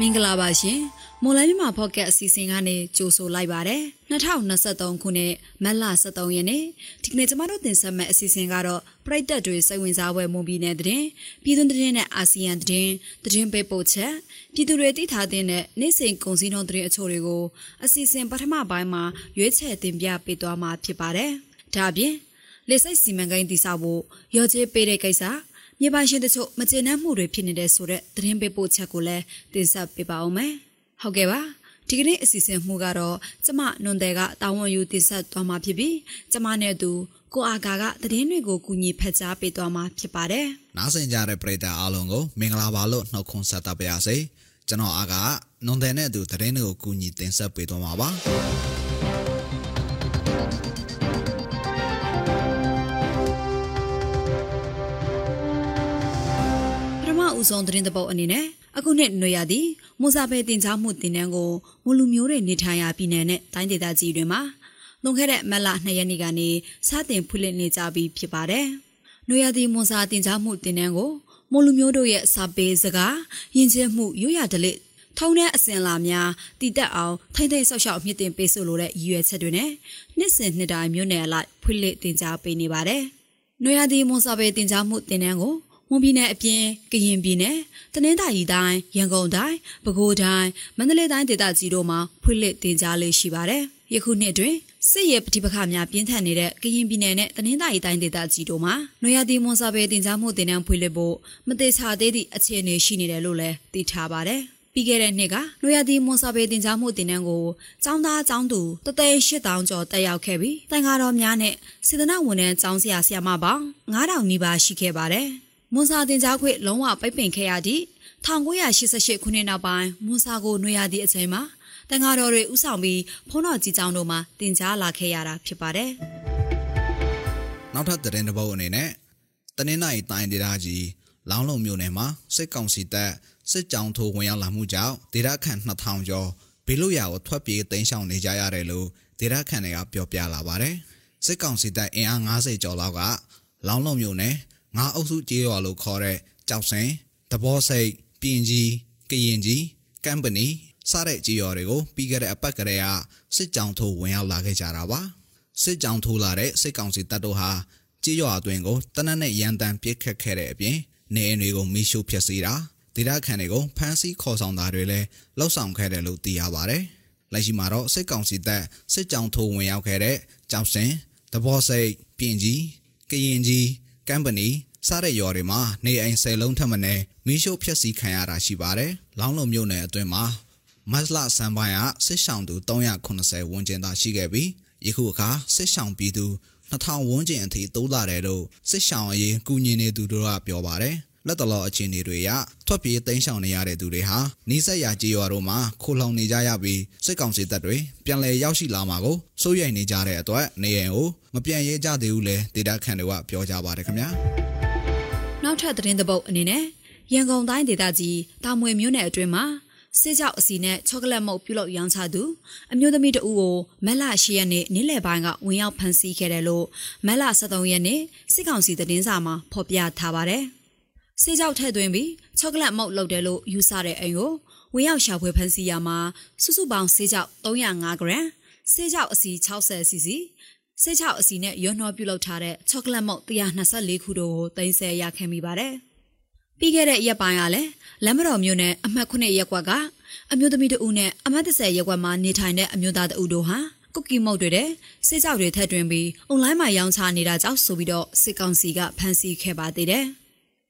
မင်္ဂလာပါရှင်မော်လမြိုင်မှာဖော့ကက်အစီအစဉ်ကနေကြိုဆိုလိုက်ပါတယ်2023ခုနှစ်မတ်လ23ရက်နေ့ဒီကနေ့ကျမတို့တင်ဆက်မယ့်အစီအစဉ်ကတော့ပရိသတ်တွေစိတ်ဝင်စားဖွယ်မွန်ပြည်နယ်သတင်းပြည်သူသတင်းနဲ့အာဆီယံသတင်းသတင်းပေးပို့ချက်ပြည်သူတွေသိထားတဲ့နေ့စဉ်ကုန်စည်နှုန်းသတင်းအချို့တွေကိုအစီအစဉ်ပထမပိုင်းမှာရွေးချယ်တင်ပြပေးသွားမှာဖြစ်ပါတယ်ဒါအပြင်လေစိတ်စီမံကိန်းတည်ဆောက်ဖို့ရော်ချေးပေးတဲ့ကိစ္စ မြေပိုင်ရှင်တချို့မကျေနပ်မှုတွေဖြစ်နေတဲ့ဆိုတဲ့သတင်းပေးပို့ချက်ကိုလည်းတင်ဆက်ပေးပါအောင်မယ်။ဟုတ်ကဲ့ပါ။ဒီကနေ့အစီအစဉ်မှုကတော့ကျမနွန်တဲ့ကတာဝန်ယူတင်ဆက်သွားမှာဖြစ်ပြီးကျမနဲ့သူကိုအာကာကသတင်းတွေကိုကူညီဖက်ကြားပေးသွားမှာဖြစ်ပါတယ်။နားဆင်ကြတဲ့ပရိသတ်အားလုံးကိုမင်္ဂလာပါလို့နှုတ်ခွန်းဆက်သပါရစေ။ကျွန်တော်အာကာနွန်တဲ့နဲ့သူသတင်းတွေကိုကူညီတင်ဆက်ပေးသွားမှာပါ။ ဦးဆုံးသတင်းသဘောအနေနဲ့အခုနှစ်နွေရာသီမူစာပဲတင် जा မှုတင်နန်းကိုမလူမျိုးတွေနေထိုင်ရာပြည်နယ်နဲ့တိုင်းဒေသကြီးတွေမှာလွန်ခဲ့တဲ့မက်လ2ရက်နေ့ကနေစတင်ဖွင့်လှစ်နေကြပြီဖြစ်ပါတယ်။နွေရာသီမူစာတင် जा မှုတင်နန်းကိုမလူမျိုးတို့ရဲ့စာပေစကားယဉ်ကျေးမှုရိုးရာဓလေ့ထုံးတဲ့အစဉ်လာများတည်တက်အောင်ထိမ့်သိမ့်ဆောက်ရှောက်မြင့်တင်ပေးဆိုလိုတဲ့ရည်ရွယ်ချက်တွေနဲ့နှစ်စဉ်နှစ်တိုင်းမြို့နယ်အလိုက်ဖွင့်လှစ်တင် जा ပေးနေပါတယ်။နွေရာသီမွန်စာပေတင် जा မှုတင်နန်းကို မွန်ပြည်နယ်အပြင်ကရင်ပြည်နယ်တနင်္သာရီတိုင်းရန်ကုန်တိုင်းပဲခူးတိုင်းမန္တလေးတိုင်းဒေသကြီးတို့မှာဖွင့်လှစ်တင်ကြားလေးရှိပါတယ်။ယခုနှစ်တွင်စစ်ရေးပဋိပက္ခများပြင်းထန်နေတဲ့ကရင်ပြည်နယ်နဲ့တနင်္သာရီတိုင်းဒေသကြီးတို့မှာနွေရာသီမွန်စာပေတင်ကြားမှုတင်နန်းဖွင့်လှစ်ဖို့မသေးချာသေးသည့်အခြေအနေရှိနေတယ်လို့လည်းသိထားပါတယ်။ပြီးခဲ့တဲ့နှစ်ကနွေရာသီမွန်စာပေတင်ကြားမှုတင်နန်းကိုចောင်းသားចောင်းသူတသိန်း8000ကျော်တက်ရောက်ခဲ့ပြီးတိုင်ကားတော်များနဲ့စေတနာဝန်ထမ်းចောင်းဆရာဆရာမပေါင်း9000နီးပါးရှိခဲ့ပါတယ်။ မွန်စာတင်ကြားခွင့်လုံးဝပိတ်ပင်ခဲ့ရသည့်1988ခုနှစ်နောက်ပိုင်းမွန်စာကိုနှွေရသည့်အချိန်မှာတန်ဃာတော်တွေဥဆောင်ပြီးဖုန်းတော်ကြီးကျောင်းတို့မှာတင်ကြားလာခဲ့ရတာဖြစ်ပါတယ်။နောက်ထပ်သတင်းတစ်ပုဒ်အနေနဲ့တနင်္လာရီတိုင်းဒေသကြီးလောင်းလုံမြို့နယ်မှာစစ်ကောင်စီတပ်စစ်ကြောင်းထိုးဝင်ရောက်လာမှုကြောင့်ဒေသခံ2000ကျော်ဘေးလွတ်ရာကိုထွက်ပြေးတိမ်းရှောင်နေကြရတယ်လို့ဒေသခံတွေကပြောပြလာပါတယ်။စစ်ကောင်စီတပ်အင်အား90ကျော်လောက်ကလောင်းလုံမြို့နယ် ငါးအုပ်စုကြေးရွာလို့ခေါ်တဲ့ကြောက်စင်တဘောစိတ်ပြင်ကြီးကရင်ကြီးကမ်ပဏီစတဲ့ကြေးရွာတွေကိုပြီးခဲ့တဲ့အပတ်ကလေးကစစ်ကြောင်းထိုးဝင်ရောက်လာခဲ့ကြတာပါစစ်ကြောင်းထိုးလာတဲ့စစ်ကောင်စီတပ်တို့ဟာကြေးရွာအတွင်းကိုတနက်နဲ့ရန်တမ်းပစ်ခတ်ခဲ့တဲ့အပြင်နေအိမ်တွေကိုမိရှို့ဖျက်ဆီးတာဒေသခံတွေကိုဖမ်းဆီးခေါ်ဆောင်တာတွေလည်းလှုပ်ဆောင်ခဲ့တယ်လို့သိရပါတယ်လက်ရှိမှာတော့စစ်ကောင်စီတပ်စစ်ကြောင်းထိုးဝင်ရောက်ခဲ့တဲ့ကြောက်စင်တဘောစိတ်ပြင်ကြီးကရင်ကြီး ကမ်ပဏီစတဲ့ရွာတွေမှာနေအိမ်ဆယ်လုံးထက်မနည်းမီးရှို့ဖျက်ဆီးခံရတာရှိပါတယ်။လောင်းလုံမြို့နယ်အတွင်းမှာမတ်လဆန်ပိုင်းကစစ်ဆောင်သူ380ဝန်းကျင်သာရှိခဲ့ပြီးယခုအခါစစ်ဆောင်ပြည်သူ2000ဝန်းကျင်အထိတိုးလာတယ်လို့စစ်ဆောင်အရေးကူညီနေသူတို့ကပြောပါတယ်။ လက်တလောအခြေအနေတွေအရထွက်ပြေးတိမ်းရှောင်နေရတဲ့သူတွေဟာနီးစပ်ရာကြေးရွာတို့မှာခိုလှုံနေကြရပြီးစစ်ကောင်စီတပ်တွေပြန်လည်ရောက်ရှိလာမှာကိုစိုးရိမ်နေကြတဲ့အတွက်နေအိမ်ကိုမပြန်ရဲကြသေးဘူးလေဒေတာခန်တွေကပြောကြပါတယ်ခင်ဗျာနောက်ထပ်သတင်းသဘုတ်အနေနဲ့ရန်ကုန်တိုင်းဒေသကြီးတာမွေမြို့နယ်အတွင်းမှာစေးကြောက်အစီနဲ့ချောကလက်မုတ်ပြုလုပ်ရောင်းချသူအမျိုးသမီးတဦးကိုမက်လ၈ရက်နေ့နေ့လယ်ပိုင်းကဝင်ရောက်ဖမ်းဆီးခဲ့တယ်လို့မက်လ73ရက်နေ့စစ်ကောင်စီသတင်းစာမှာဖော်ပြထားပါတယ်။ ဆေးကြောက်ထည့်သွင်းပြီးချောကလက်မုတ်လုပ်တယ်လို့ယူဆတဲ့အိမ်ကိုဝင်ရောက်ရှာဖွေဖမ်းဆီးရမှာစုစုပေါင်းဆေးကြောက်305ဂရမ်ဆေးကြောက်အစီ60စီစီဆေးကြောက်အစီနဲ့ရွနှောပြုလုပ်ထားတဲ့ချောကလက်မုတ်124ခုတို့ကိုတင်ဆက်ရခဲ့မိပါတယ်။ပြီးခဲ့တဲ့ရက်ပိုင်းကလည်းလမ်းမတော်မြို့နယ်အမှတ်9ရပ်ကွက်ကအမျိုးသမီးတဦးနဲ့အမှတ်30ရပ်ကွက်မှာနေထိုင်တဲ့အမျိုးသားတဦးတို့ဟာကုကီမုတ်တွေတဲ့စေးကြောက်တွေထက်တွင်ပြီးအွန်လိုင်းမှာရောင်းချနေတာကြောင့်ဆိုပြီးတော့စစ်ကောင်စီကဖမ်းဆီးခဲ့ပါသေးတယ်။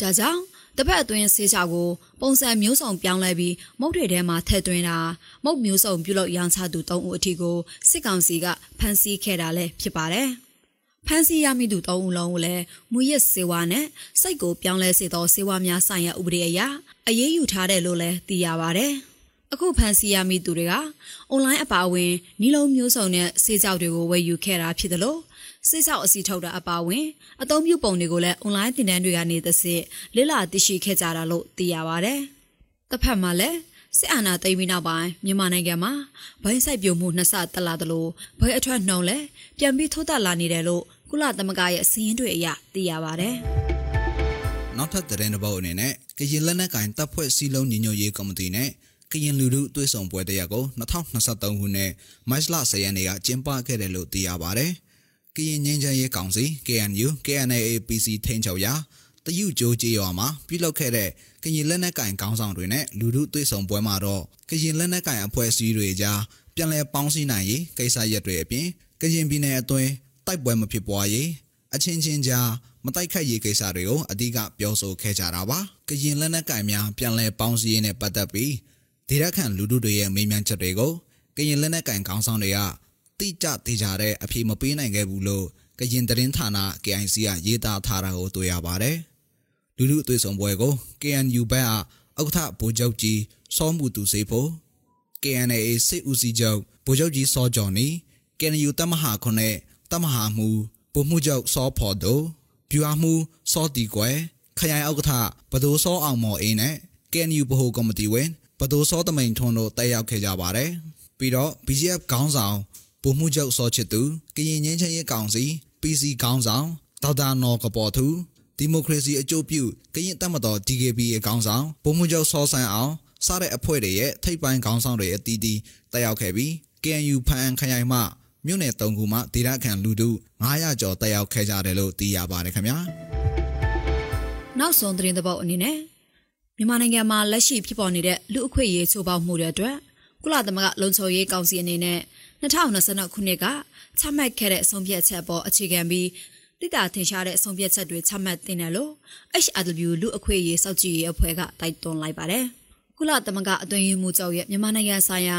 ဒါကြောင့်တပတ်အတွင်းဆေးချကိုပုံစံမျိုးစုံပြောင်းလဲပြီးမုတ်တွေထဲမှာထည့်သွင်းတာမုတ်မျိုးစုံပြုလုပ်ရောင်းချသူ၃ဦးအထိကိုစစ်ကောင်စီကဖမ်းဆီးခဲ့တာလည်းဖြစ်ပါတယ်။ဖမ်းဆီးရမိသူ၃ဦးလုံးကိုလည်းမူရစ်စေဝါနဲ့စိတ်ကိုပြောင်းလဲစေသောစေဝါများဆိုင်ရာဥပဒေအရအရေးယူထားတယ်လို့လည်းသိရပါတယ်။ အခုဖန်စီရမိသူတွေကအွန်လိုင်းအပါအဝင်နီလုံးမျိုးစုံနဲ့စေးကြောက်တွေကိုဝယ်ယူခဲ့တာဖြစ်တယ်လို့စိတ်ဆောက်အစီထုတ်တာအပါဝင်အသုံးပြုပုံတွေကိုလည်း online သင်တန်းတွေကနေသစစ်လေ့လာသိရှိခဲ့ကြတာလို့သိရပါဗျ။တစ်ဖက်မှာလည်းစစ်အာဏာသိမ်းပြီးနောက်ပိုင်းမြန်မာနိုင်ငံမှာဘိုင်းစိုက်ပြိုမှုနှစ်ဆတက်လာသလိုဘိုင်းအထွက်နှုံလည်းပြန်ပြီးထိုးတက်လာနေတယ်လို့ကုလသမဂ္ဂရဲ့အစည်းအဝေးတွေအရသိရပါဗျ။နောက်ထပ်သတင်းတစ်ပုဒ်အနေနဲ့ကရင်လက်နက်ကင်တပ်ဖွဲ့စည်းလုံးညီညွတ်ရေးကော်မတီနဲ့ ကရင်လူထုသွေးဆောင်ပွဲတရက်ကို2023ခုနှစ်မတ်လ10ရက်နေ့ကကျင်းပခဲ့တယ်လို့သိရပါတယ်။ကရင်ငင်းချမ်းရေးကောင်စီ KNU KNAA PC ထိန်းချုပ်ရာတယူကျိုးကြေးရွာမှာပြုလုပ်ခဲ့တဲ့ကရင်လက်နက်ကင်ခေါင်းဆောင်တွေနဲ့လူထုသွေးဆောင်ပွဲမှာတော့ကရင်လက်နက်ကင်အဖွဲ့အစည်းတွေကြားပြန်လည်ပေါင်းစည်းနိုင်ရေးကိစ္စရပ်တွေအပြင်ကရင်ပြည်နယ်အတွင်းတိုက်ပွဲမဖြစ်ပွားရေးအချင်းချင်းကြားမတိုက်ခတ်ရေးကိစ္စတွေကိုအဓိကပြောဆိုခဲ့ကြတာပါကရင်လက်နက်ကင်များပြန်လည်ပေါင်းစည်းရေးနဲ့ပတ်သက်ပြီး ဒေသခံလူထုတွေရဲ့မေးမြန်းချက်တွေကိုကရင်လက်နက်ကင်ခေါင်းဆောင်တွေကတိကျသေးကြတဲ့အဖြေမပေးနိုင်ခဲ့ဘူးလို့ကရင်သတင်းဌာန KIC ကရေးသားထားတာကိုတွေ့ရပါတယ်လူထုအသွေးဆောင်ပွဲကို KNU ဘက်ကဥက္ကဋ္ဌဗိုလ်ချုပ်ကြီးစောမှုသူစေဖို့ KNA စစ်ဦးစီးချုပ်ဗိုလ်ချုပ်ကြီးစောကျော်နီ KNU တမဟာခွနဲ့တမဟာမူဗိုလ်မှူးချုပ်စောဖော်တို့ဗျူဟာမှူးစောတီကွယ်ခရိုင်ဥက္ကဋ္ဌဘဒိုးစောအောင်မော်အေးနဲ့ KNU ဗဟိုကော်မတီဝင် ဘဒိုးစောတမိန်ထွန်းတို့တက်ရောက်ခဲ့ကြပါတယ်ပြီးတော့ BGF ခေါင်းဆောင်ဗိုလ်မှူးချုပ်စောချစ်သူကရင်ငင်းချင်းရေးကောင်စီ PC ခေါင်းဆောင်ဒေါက်တာနော်ကပေါ်သူဒီမိုကရေစီအကျိုးပြုကရင်တပ်မတော် DKB ရဲ့ခေါင်းဆောင်ဗိုလ်မှူးချုပ်စောဆန်းအောင်စတဲ့အဖွဲ့တွေရဲ့ထိပ်ပိုင်းခေါင်းဆောင်တွေအသီးသီးတက်ရောက်ခဲ့ပြီး KNU ဖန်ခရိုင်မှမြို့နယ်၃ခုမှဒေသခံလူထု900ကျော်တက်ရောက်ခဲ့ကြတယ်လို့သိရပါတယ်ခင်ဗျာနောက်ဆုံးသတင်းသဘောက်အနေနဲ့ မြန်မာနိုင်ငံမှာလက်ရှိဖြစ်ပေါ်နေတဲ့လူအခွင့်အရေးချိုးဖောက်မှုတွေအတွက်ကုလသမဂ္ဂလုံခြုံရေးကောင်စီအနေနဲ့2022ခုနှစ်ကချမှတ်ခဲ့တဲ့အဆုံးဖြတ်ချက်ပေါ်အခြေခံပြီးတိတာထင်ရှားတဲ့အဆုံးဖြတ်ချက်တွေချမှတ်တင်တယ်လို့ HRW လူအခွင့်အရေးစောင့်ကြည့်ရေးအဖွဲ့ကတိုက်တွန်းလိုက်ပါတယ်။ကုလသမဂ္ဂအတွင်းရေးမှူးချုပ်ရဲ့မြန်မာနိုင်ငံဆိုင်ရာ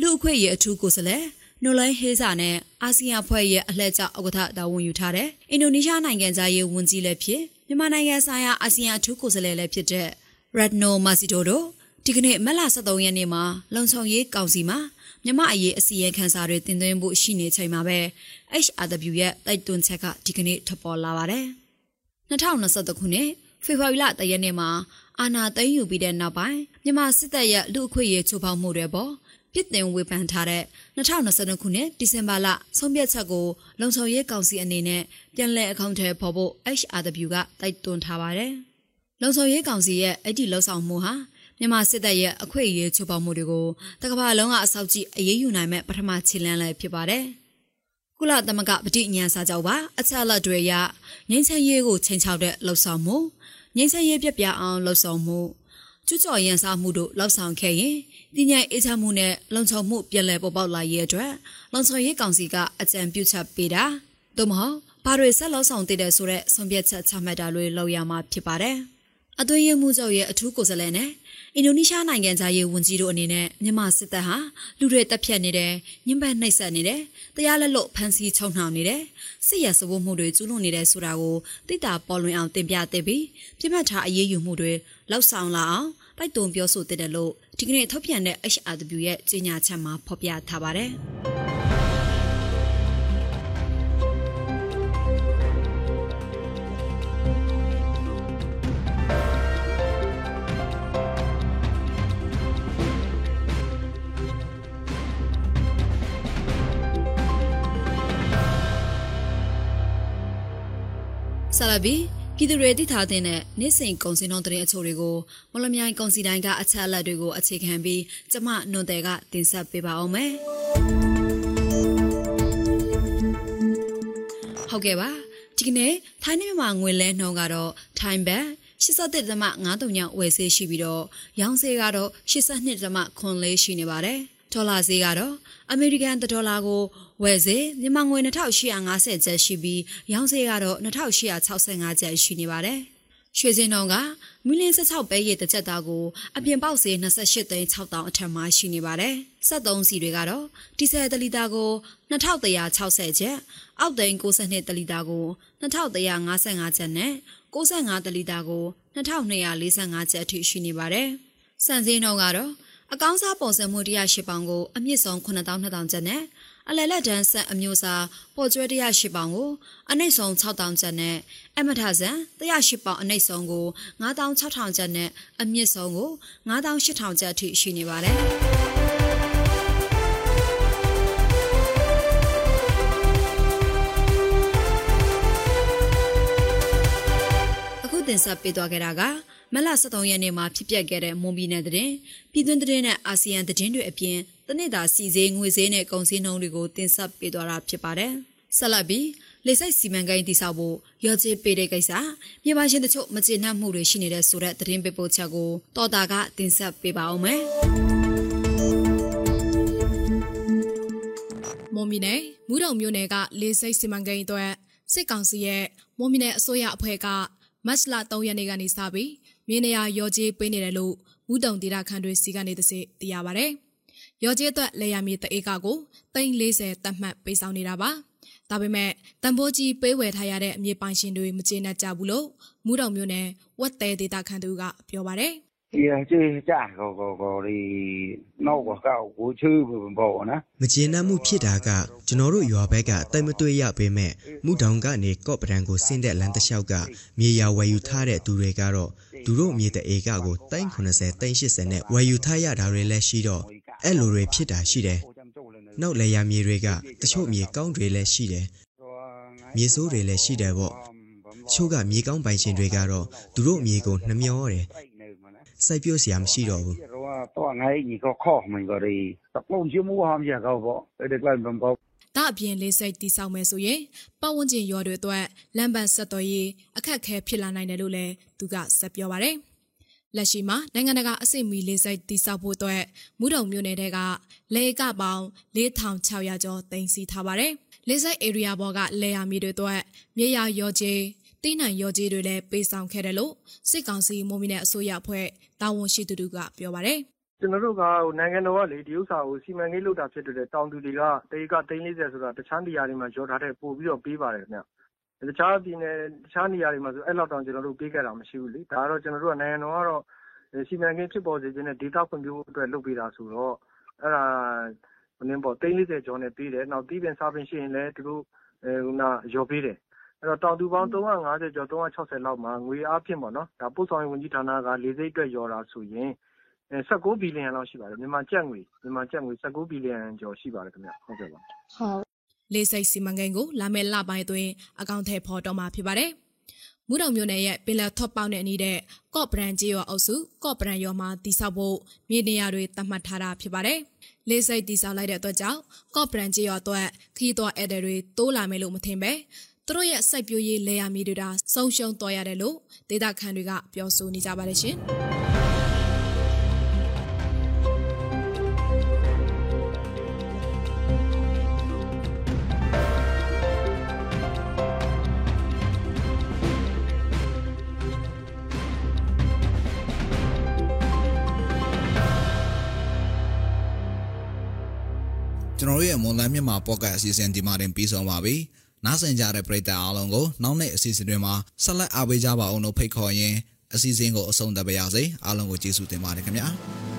လူအခွင့်အရေးအထူးကိုယ်စားလှယ်နိုလိုင်းဟေးစာနဲ့အာဆီယံအဖွဲ့ရဲ့အလှည့်ကျဥက္ကဋ္ဌတာဝန်ယူထားတဲ့အင်ဒိုနီးရှားနိုင်ငံသားရေးဝန်ကြီးလည်းဖြစ်မြန်မာနိုင်ငံဆိုင်ရာအာဆီယံအထူးကိုယ်စားလှယ်လည်းဖြစ်တဲ့ Radno Masito တို့ဒီကနေ့မက်လာ73ရက်နေ့မှာလုံခြုံရေးကောင်စီမှာမြမအရေးအစီရင်ခံစာတွေတင်သွင်းဖို့ရှိနေချိန်မှာပဲ HRW ရဲ့တိုက်တွန်းချက်ကဒီကနေ့ထွက်ပေါ်လာပါတယ်။2023ခုနှစ်ဖေဖော်ဝါရီလတရက်နေ့မှာအာနာသိမ်းယူပြီးတဲ့နောက်ပိုင်းမြန်မာစစ်တပ်ရဲ့လူအခွင့်အရေးချိုးဖောက်မှုတွေပေါ်ပြစ်တင်ဝေဖန်ထားတဲ့2022ခုနှစ်ဒီဇင်ဘာလဆုံးဖြတ်ချက်ကိုလုံခြုံရေးကောင်စီအနေနဲ့ပြန်လည်အကောင့်ထဲပေါ်ဖို့ HRW ကတိုက်တွန်းထားပါတယ်။ လုံခြုံရေးကောင်စီရဲ့အဲ့ဒီလှုပ်ဆောင်မှုဟာမြန်မာစစ်တပ်ရဲ့အခွင့်အရေးချိုးဖောက်မှုတွေကိုတကမ္ဘာလုံးကအဆောက်ကြည့်အရေးယူနိုင်မဲ့ပထမခြေလှမ်းလည်းဖြစ်ပါတယ်။ကုလသမဂ္ဂပဋိညာဉ်စာချုပ်ပါအချက်အလက်တွေရငင်းချမ်းရေးကိုချိန်ချောက်တဲ့လှုပ်ဆောင်မှုငင်းချမ်းရေးပြပြအောင်လှုပ်ဆောင်မှုကျူးကျော်ရန်စားမှုတို့လှုပ်ဆောင်ခဲ့ရင်တည်ငြိမ်အေးချမ်းမှုနဲ့လုံခြုံမှုပြည်လည်ပေါ်ပေါက်လာရေးအတွက်လုံခြုံရေးကောင်စီကအကြံပြုချက်ပေးတာသို့မဟုတ်ဘာတွေဆက်လောက်ဆောင်တည်တယ်ဆိုတဲ့ဆုံးဖြတ်ချက်ချမှတ်တာတွေလုပ်ရမှာဖြစ်ပါတယ်။ အသွင်ရမှုချုပ်ရဲ့အထူးကိုယ်စားလှယ်နဲ့အင်ဒိုနီးရှားနိုင်ငံသားရေးဝန်ကြီးတို့အနေနဲ့မြန်မာစစ်တပ်ဟာလူတွေတပ်ဖြတ်နေတယ်၊ညှဉ်းပန်းနှိပ်စက်နေတယ်၊တရားလက်လွတ်ဖမ်းဆီးချုပ်နှောင်နေတယ်၊စစ်ရစဝတ်မှုတွေကျူးလွန်နေတယ်ဆိုတာကိုတိတာပေါ်လွင်အောင်တင်ပြတဲ့ပြီးပြစ်မှတ်ထားအရေးယူမှုတွေလောက်ဆောင်လာအောင်တိုက်တွန်းပြောဆိုတဲ့လို့ဒီကနေ့ထုတ်ပြန်တဲ့ HRW ရဲ့ကြေညာချက်မှာဖော်ပြထားပါတယ်။ ဆလာဘီပြည်သူတွေတည်ထားတဲ့နေ့စဉ်ကုန်စည်နှုန်းတဲ့အချို့တွေကိုမလမြိုင်ကုန်စည်တိုင်းကအချက်အလက်တွေကိုအခြေခံပြီးကျမနွန်တယ်ကတင်ဆက်ပေးပါအောင်မယ်။ဟုတ်ကဲ့ပါဒီကနေ့ထိုင်းနဲ့မြန်မာငွေလဲနှုန်းကတော့ထိုင်းဘတ်83.53ညဝယ်ဆေးရှိပြီးတော့ရောင်းဆေးကတော့82.4ရှိနေပါတယ်။ ဒေါ်လာဈေးကတော့အမေရိကန်ဒေါ်လာကိုဝယ်ဈေးမြန်မာငွေ2850ကျပ်ရှိပြီးရောင်းဈေးကတော့2865ကျပ်ရှိနေပါတယ်။ရွှေစင်းတော်ကမီလင်း16ပဲရည်တစ်ချက်သားကိုအပြင်ပေါက်ဈေး28သိန်း6000အထက်မှာရှိနေပါတယ်။73စီတွေကတော့ဒီဇယ်တလီတာကို2160ကျပ်အောက်သိန်း62တလီတာကို2155ကျပ်နဲ့65တလီတာကို2245ကျပ်အထိရှိနေပါတယ်။စံစင်းတော်ကတော့ အကောင်းစားပုံစံမှု108ပေါင်ကိုအမြင့်ဆုံး9200ကျပ်နဲ့အလယ်လက်တန်းဆက်အမျိုးအစားပေါ်ကျွဲ108ပေါင်ကိုအနှိမ့်ဆုံး6000ကျပ်နဲ့အမထဆန်108ပေါင်အနှိမ့်ဆုံးကို9600ကျပ်နဲ့အမြင့်ဆုံးကို9800ကျပ်အထိရှိနေပါတယ်အခုတင်ဆက်ပေးသွားခဲ့တာက မလ23ရက်နေ့မှာဖြစ်ပျက်ခဲ့တဲ့မွန်ပြည်နယ်တဲ့ပြည်တွင်းတဲ့နဲ့အာဆီယံသတင်းတွေအပြင်တနေ့တာစီစေးငွေစေးနဲ့ကုန်စည်နှုန်းတွေကိုတင်ဆက်ပေးသွားတာဖြစ်ပါတယ်။ဆက်လက်ပြီးလေဆိပ်စီမံကိန်းတည်ဆောက်ဖို့ရောချေပေးတဲ့ကိစ္စမြန်မာရှင်တို့မကျေနပ်မှုတွေရှိနေတဲ့ဆိုတဲ့သတင်းပေးပို့ချက်ကိုတော်တာကတင်ဆက်ပေးပါအောင်မယ်။မွန်ပြည်နယ်မူးတုံမြို့နယ်ကလေဆိပ်စီမံကိန်းအတွက်စစ်ကောင်စီရဲ့မွန်ပြည်နယ်အစိုးရအဖွဲ့ကမတ်လ3ရက်နေ့ကနေစပြီး မြေနေရာရောကြေးပေးနေတယ်လို့မူးတုံဒေတာခန်တွေစီကနေသိသိရပါဗျ။ရောကြေးအတွက်လေယာမြေတအေကကို340တတ်မှတ်ပေးဆောင်နေတာပါ။ဒါပေမဲ့တန်ဖိုးကြီးပေးဝယ်ထားရတဲ့အမြေပိုင်ရှင်တွေမကျေနပ်ကြဘူးလို့မူးတုံမြို့နယ်ဝက်တဲဒေတာခန်သူကပြောပါတယ်။ ဒီကျေကြကိုကိုကိုဒီနောက်ကောက်ကိုချူပေါ့နော်မကျေနပ်မှုဖြစ်တာကကျွန်တော်တို့ရွာဘက်ကတိတ်မတွေ့ရပေမဲ့မူတောင်ကနေကော့ပဒံကိုဆင်းတဲ့လမ်းတစ်လျှောက်ကမြေယာဝယ်ယူထားတဲ့သူတွေကတော့သူတို့မြေတဲ့ဧကကိုတိုင်း80တိုင်း80နဲ့ဝယ်ယူထားရတာတွေလည်းရှိတော့အဲ့လိုတွေဖြစ်တာရှိတယ်နောက်လေယာမြေတွေကတချို့မြေကောင်းတွေလည်းရှိတယ်မြေဆိုးတွေလည်းရှိတယ်ပေါ့ချို့ကမြေကောင်းပိုင်ရှင်တွေကတော့သူတို့မြေကိုနှမျောတယ် စိုက်ပျိုးစရာမရှိတော့ဘူးတော့ငါ့ကြီးကခေါ့မှန်ကြရီတပုံချမှုဟမ်းရကောပေါ့အဲ့ဒီကလန်ဘမ်ပေါ့ဒါအပြင်လေးစိတ်တိဆောက်မယ်ဆိုရင်ပတ်ဝန်းကျင်ရော်တွေအတွက်လမ်းပန်းဆက်သွယ်ရေးအခက်အခဲဖြစ်လာနိုင်တယ်လို့လည်းသူကဆက်ပြောပါတယ်လက်ရှိမှာနိုင်ငံတကာအဆင့်မီလေးစိတ်တိဆောက်ဖို့အတွက်မူတုံမြို့နယ်ကလေကပေါင်း4600ကျော်တင်စီထားပါတယ်လေးစိတ် area ဘော်ကလေယာမြေတွေအတွက်မြေယာရော်ကြီး တင်းနိုင်ရော်ကြီးတွေလည်းပေးဆောင်ခဲ့တယ်လို့စစ်ကောင်စီမုံမီနယ်အစိုးရအဖွဲ့တာဝန်ရှိသူတို့ကပြောပါတယ်ကျွန်တော်တို့ကနိုင်ငံတော်ကလေဒီဥစ္စာကိုစီမံကိန်းလုပ်တာဖြစ်တဲ့တောင်သူတွေကတေက340ဆိုတာတခြားနေရာတွေမှာရောထားတဲ့ပို့ပြီးတော့ပေးပါတယ်ခင်ဗျတခြားပြည်နယ်တခြားနေရာတွေမှာဆိုအဲ့လောက်တောင်ကျွန်တော်တို့ပေးခဲ့တာမရှိဘူးလေဒါကတော့ကျွန်တော်တို့ကနိုင်ငံတော်ကတော့စီမံကိန်းဖြစ်ပေါ်စေခြင်းနဲ့ဒေတာဖွံ့ဖြိုးဖို့အတွက်လုပ်ပေးတာဆိုတော့အဲ့ဒါဟိုနင်းပေါ့340ကျော်နဲ့ပေးတယ်နောက်တီးပင်စားပင်ရှိရင်လည်းသူတို့အဲခုနရောပေးတယ် အဲ့တော့ တောင်သူပေါင်း350ကျော်360လောက်မှာ ငွေအားဖြင့်ပေါ့နော်ဒါပို့ဆောင်ရေးဝန်ကြီးဌာနက လေစိတ်အတွက်ရော်တာဆိုရင်19ဘီလီယံလောက်ရှိပါတယ် မြန်မာကျပ်ငွေမြန်မာကျပ်ငွေ19ဘီလီယံကျော်ရှိပါတယ်ခင်ဗျဟုတ်ကဲ့ပါဟုတ်လေးစိတ်စီမံကိန်းကို လာမယ့်လပိုင်းအတွင်း အကောင့်ထဲပေါ်တော့မှာ ဖြစ်ပါတယ်မူတော်မျိုးနယ်ရဲ့ ပင်လယ်ထော့ပေါက်နဲ့အနီးတဲ့ ကော့ပရန်ကြီးရောအုပ်စု ကော့ပရန်ရောမှာတိဆောက်ဖို့ မြေနေရာတွေ သတ်မှတ်ထားတာ ဖြစ်ပါတယ်။လေးစိတ်တိဆောက်လိုက်တဲ့အတွက်ကြောင့် ကော့ပရန်ကြီးရောအတွက်ခီးသွွားဧည့်သည်တွေ တိုးလာမယ်လို့ မထင်ပဲ သူတို့ရဲ့စိုက်ပျိုးရေးလေယာမြေတွေဒါဆုံးရှုံးသွားရတယ်လို့ဒေသခံတွေကပြောဆိုနေကြပါတယ်ရှင်။ကျွန်တော်တို့ရဲ့မွန်လန်းမြန်မာပေါ့ကတ်အစီအစဉ်ဒီမှာတင်ပြီးဆုံးပါပြီ။ နားဆင်ကြတဲ့ပရိသတ်အားလုံးကိုနောက်နေ့အစီအစဉ်တွေမှာဆက်လက်အားပေးကြပါအောင်လို့ဖိတ်ခေါ်ရင်းအစီအစဉ်ကိုအဆုံးသတ်ပါရစေအားလုံးကိုကျေးဇူးတင်ပါတယ်ခင်ဗျာ။